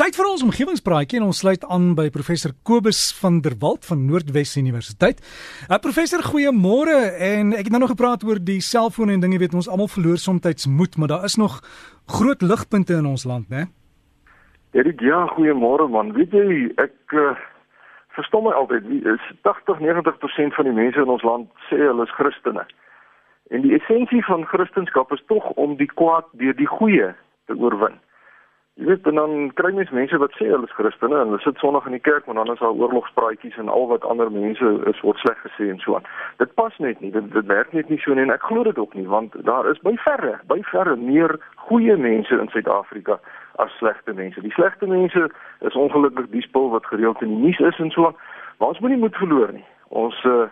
tyd vir ons omgewingspraatjie en ons sluit aan by professor Kobus van der Walt van Noordwes Universiteit. Uh, professor, goeiemôre en ek het nou nog gepraat oor die selfone en dinge, weet ons almal verloor soms moed, maar daar is nog groot ligpunte in ons land, né? Erik, ja, goeiemôre man. Weet jy, ek uh, verstom my altyd, wie is 80-90% van die mense in ons land sê hulle is Christene. En die essensie van Christendom is tog om die kwaad deur die goeie te oorwin. Jy weet dan kry mens mense wat sê hulle is Christene en hulle sit Sondag in die kerk maar dan is daar oorlogspraatjies en al wat ander mense is word sleg gesê en so aan. Dit pas net nie. Dit, dit werk net nie so nie en ek glo dit ook nie want daar is by verre, by verre meer goeie mense in Suid-Afrika as slegte mense. Die slegte mense is ongelukkig die spul wat gereeld in die nuus is en so aan. Maar ons moenie moed verloor nie. Ons uh,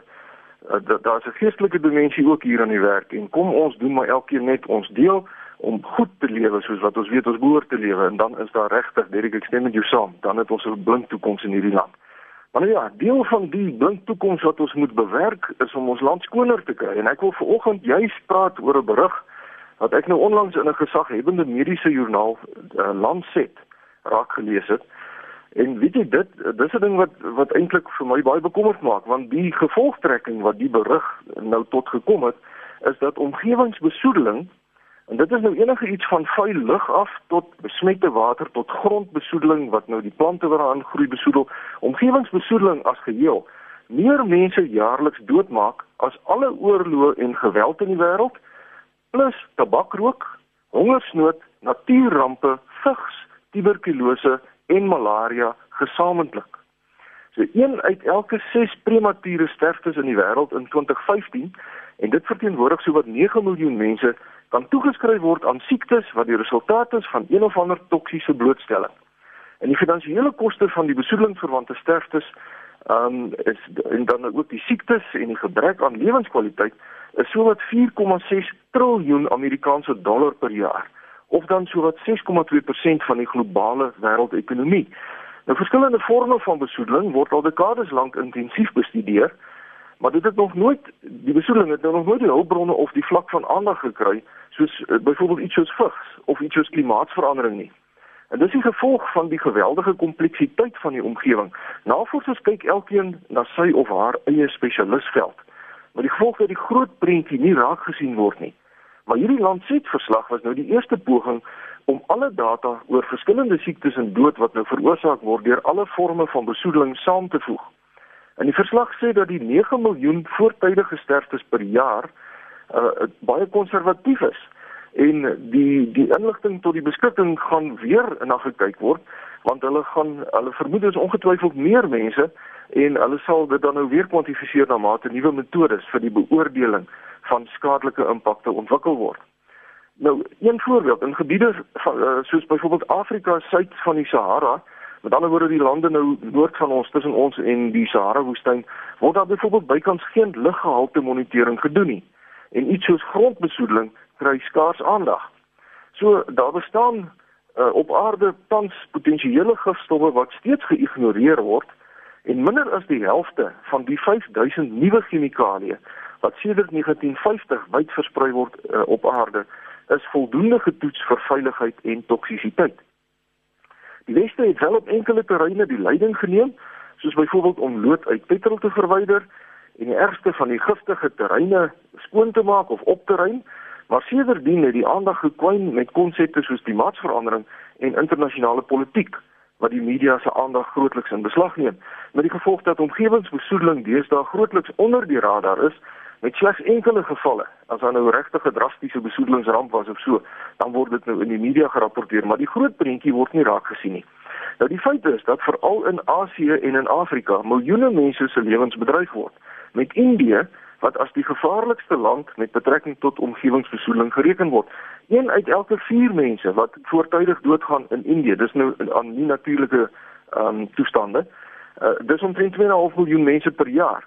daar's 'n geestelike dimensie ook hier aan die werk en kom ons doen maar elkeen net ons deel om goed te lewe soos wat ons weet ons behoort te lewe en dan is daar regtig Derek ek stem met jou saam dan het ons 'n blink toekoms in hierdie land. Maar nou ja, deel van die blink toekoms wat ons moet bewerk is om ons land skoner te kry en ek wil vanoggend juist praat oor 'n berig wat ek nou onlangs in 'n gesaghebende mediese joernaal uh, Lancet raak gelees het. En weet jy dit dis 'n ding wat wat eintlik vir my baie bekommerd maak want die gevolgtrekking wat die berig nou tot gekom het is dat omgewingsbesoedeling En dit is nou enige iets van vuil lug af tot besmette water tot grondbesoedeling wat nou die plante wat daarin groei besoedel, omgewingsbesoedeling as geheel. Meer mense jaarliks doodmaak as alle oorloë en geweld in die wêreld plus tabakrook, hongersnood, natuurrampe, vigs, tuberkulose en malaria gesamentlik. So een uit elke 6 premature sterftes in die wêreld in 2015 en dit verteenwoordig sowat 9 miljoen mense kan toegeskryf word aan siektes wat die resultaat is van een of ander toksiese blootstelling. En die finansiële koste van die besoedelingsverwante sterftes ehm um, is en dan ook die siektes en die gebrek aan lewenskwaliteit is sowat 4,6 triljoen Amerikaanse dollar per jaar of dan sowat 6,2% van die globale wêreldekonomie. Nou verskillende forme van besoedeling word al dekades lank intensief bestudeer maar dit het nog nooit die besoedeling het nou nog nooit die hulpbronne of die vlak van aandag gekry soos uh, byvoorbeeld iets soos vigs of iets soos klimaatsverandering nie. En dis die gevolg van die geweldige kompleksiteit van die omgewing. Navorsers kyk elkeen na sy of haar eie spesialisveld. Maar die gevolg dat die groot prentjie nie raak gesien word nie. Maar hierdie landset verslag was nou die eerste poging om alle data oor verskillende siektes en dood wat nou veroorsaak word deur alle forme van besoedeling saam te voeg. En die verslag sê dat die 9 miljoen voortydige sterftes per jaar uh, baie konservatief is en die die inligting tot die beskikking gaan weer na gekyk word want hulle gaan hulle vermoed is ongetwyfeld meer mense en hulle sal dit dan nou weer kwantifiseer na mate nuwe metodes vir die beoordeling van skadelike impakte ontwikkel word. Nou, een voorbeeld in gebiede van, uh, soos byvoorbeeld Afrika suid van die Sahara, Met ander woorde die lande nou noord van ons tussen ons en die Sahara woestyn word daar byvoorbeeld bykans geen luggehalte monitering gedoen nie. En iets soos grondbesoedeling kry skaars aandag. So daar bestaan uh, op aarde tans potensiële gifstowwe wat steeds geïgnoreer word en minder as die helfte van die 5000 nuwe chemikalieë wat sedert 1950 wyd versprei word uh, op aarde is voldoende getoets vir veiligheid en toksisiteit. Die Weste het wel op enkele terreine die leiding geneem, soos byvoorbeeld om lood uit petrol te verwyder en die ergste van die giftige terreine skoon te maak of op te ruim, maar sedertdien het die aandag gekwyn met konsepte soos klimaatsverandering en internasionale politiek wat die media se aandag grootliks in beslag neem. Met die gevolg dat omgewingsbesoedeling deesdae grootliks onder die radar is met slegs enkele gevalle as daar nou regtig 'n drastiese besoedelingsramp was of so dan word dit nou in die media gerapporteer maar die groot prentjie word nie raak gesien nie. Nou die feit is dat veral in Asië en in Afrika miljoene mense se lewens bedreig word met Indië wat as die gevaarlikste land met betrekking tot omgewingsbesoedeling gereken word. Een uit elke 4 mense wat voortydig doodgaan in Indië dis nou aan nie natuurlike um, toestande. Uh, dis omtrent 2,5 miljoen mense per jaar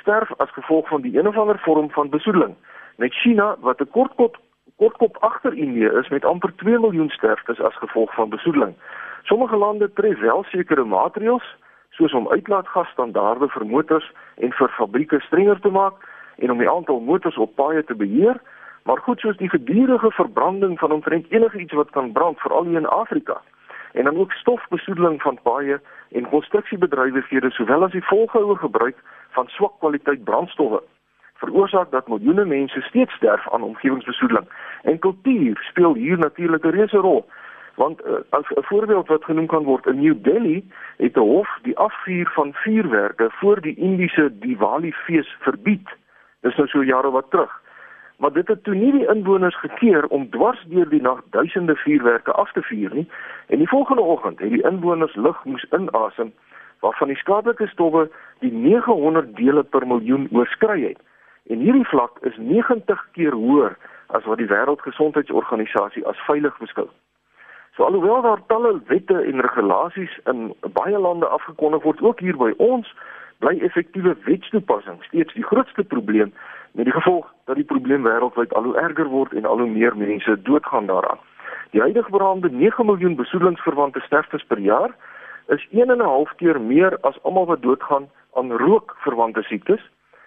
sterf as gevolg van die een of ander vorm van besoedeling. Net China wat 'n kortkop kortkop agter Indië is met amper 2 miljoen sterftes as gevolg van besoedeling. Sommige lande tref wel sekere maatreëls soos om uitlaatgasstandaarde vir motors en vir fabrieke strenger te maak en om die aantal motors op paaie te beheer, maar goed soos die gedurende verbranding van omtrent enige iets wat kan brand veral in Afrika en dan ook stofbesoedeling van paaie en konstruksiebedrywighede sowel as die volgehoue gebruik van swak kwaliteit brandstowwe veroorsaak dat miljoene mense steeds sterf aan omgewingsbesoedeling. En kultuur speel hier natuurlik 'n reuse rol. Want uh, as 'n voorbeeld wat genoem kan word, in New Delhi het 'n hof die afvuur van vuurwerke voor die Indiese Diwali fees verbied. Dis nou so jare wat terug. Maar dit het toe nie die inwoners gekeer om dwars deur die nag duisende vuurwerke af te vuur nie. En die volgende oggend het die inwoners lug moes inasem waarvan die skadelike stowwe die 900 dele per miljoen oorskry het. En hierdie vlak is 90 keer hoër as wat die Wêreldgesondheidsorganisasie as veilig beskou. So alhoewel daar talle wette en regulasies in baie lande afgekondig word, ook hier by ons, bly effektiewe wetstoepassing steeds die grootste probleem met die gevolg dat die probleem wêreldwyd al hoe erger word en al hoe meer mense doodgaan daaraan. Die huidige beraamde 9 miljoen besoedelingsverwante sterftes per jaar is 1 en 'n half keer meer as almal wat doodgaan aan rookverwante siektes.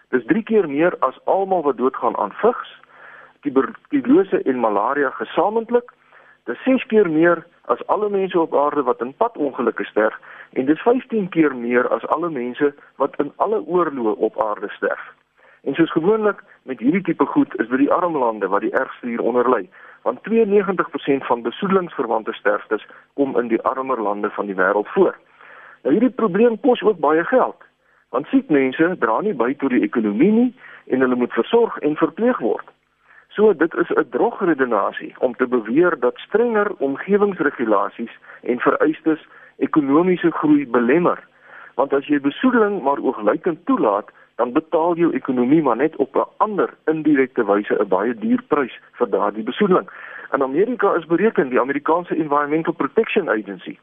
Dis 3 keer meer as almal wat doodgaan aan vigs, tuberkulose en malaria gesamentlik. Dis 6 keer meer as alle mense op aarde wat in padongelukke sterf en dis 15 keer meer as alle mense wat in alle oorloë op aarde sterf. En soos gewoonlik met hierdie tipe goed is dit die arm lande wat die ergste hieronder ly, want 92% van besoedelingsverwante sterftes kom in die armer lande van die wêreld voor. Nou hierdie probleem kos ook baie geld, want siek mense dra nie by tot die ekonomie nie en hulle moet versorg en verpleeg word. So dit is 'n drogredenasie om te beweer dat strenger omgewingsregulasies en vereistes ekonomiese groei belemmer. Want as jy besoedeling maar oogluikend toelaat, dan betaal jou ekonomie maar net op 'n ander indirekte wyse 'n baie duur prys vir daardie besoedeling. In Amerika is bereken die Amerikaanse Environmental Protection Agency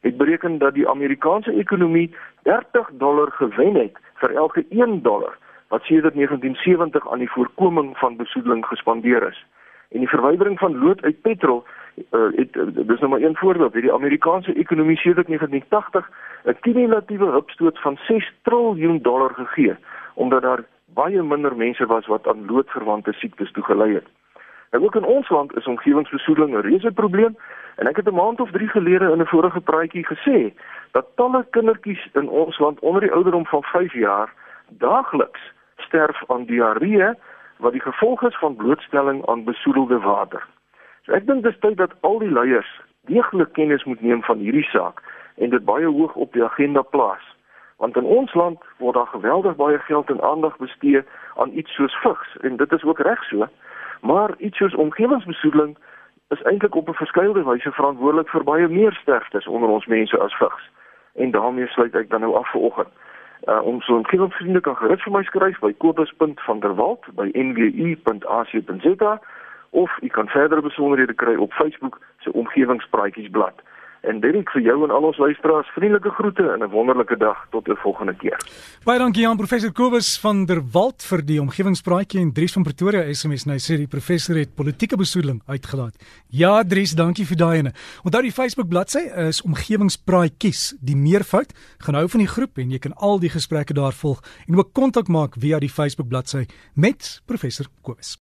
het bereken dat die Amerikaanse ekonomie 30 dollar gewen het vir elke 1 dollar wat sedert 1970 aan die voorkoming van besoedeling gespandeer is. En die verwydering van lood uit petrol uh, het uh, dis nou maar een voorbeeld, hierdie Amerikaanse ekonomie sedert 1980 'n kumulatiewe hupstoot van 6 trilljoen dollar gegee omdat daar baie minder mense was wat aan loodverwante siektes toegelei het. En ook in ons land is omgewingsbesoedeling 'n reuse probleem en ek het 'n maand of 3 gelede in 'n vorige praatjie gesê dat talle kindertjies in ons land onder die ouderdom van 5 jaar daagliks sterf aan diarree wat die gevolg is van blootstelling aan besoedelde water. So ek dink dis tyd dat al die leiers deeglik kennis moet neem van hierdie saak en dit baie hoog op die agenda plaas. Want in ons land word daar geweldig baie geld en aandag bestee aan iets soos vigs en dit is ook reg so. Maar iets soos omgewingsbesoedeling is eintlik op 'n verskeie wyse verantwoordelik vir baie meer sterftes onder ons mense as vigs. En daarmee sluit ek dan nou af vir oggend. Uh, om so 'n kindervriende kan gerus vir my skryf by kobus.vanderwalt by nwu.ac.za of u kan verdere besonderhede kry op Facebook se omgewingspraatjiesblad. En Derek vir jou en al ons luisteraars vriendelike groete en 'n wonderlike dag tot 'n volgende keer. Baie dankie aan professor Kobus van der Walt vir die omgewingspraatjie en Dries van Pretoria SMS nou sê die professor het politieke besoedeling uitgelaat. Ja Dries, dankie vir daai ene. Onthou die Facebook bladsy is omgewingspraatjies, die meervoud. Gaan hou van die groep en jy kan al die gesprekke daar volg en ook kontak maak via die Facebook bladsy met professor Kobus.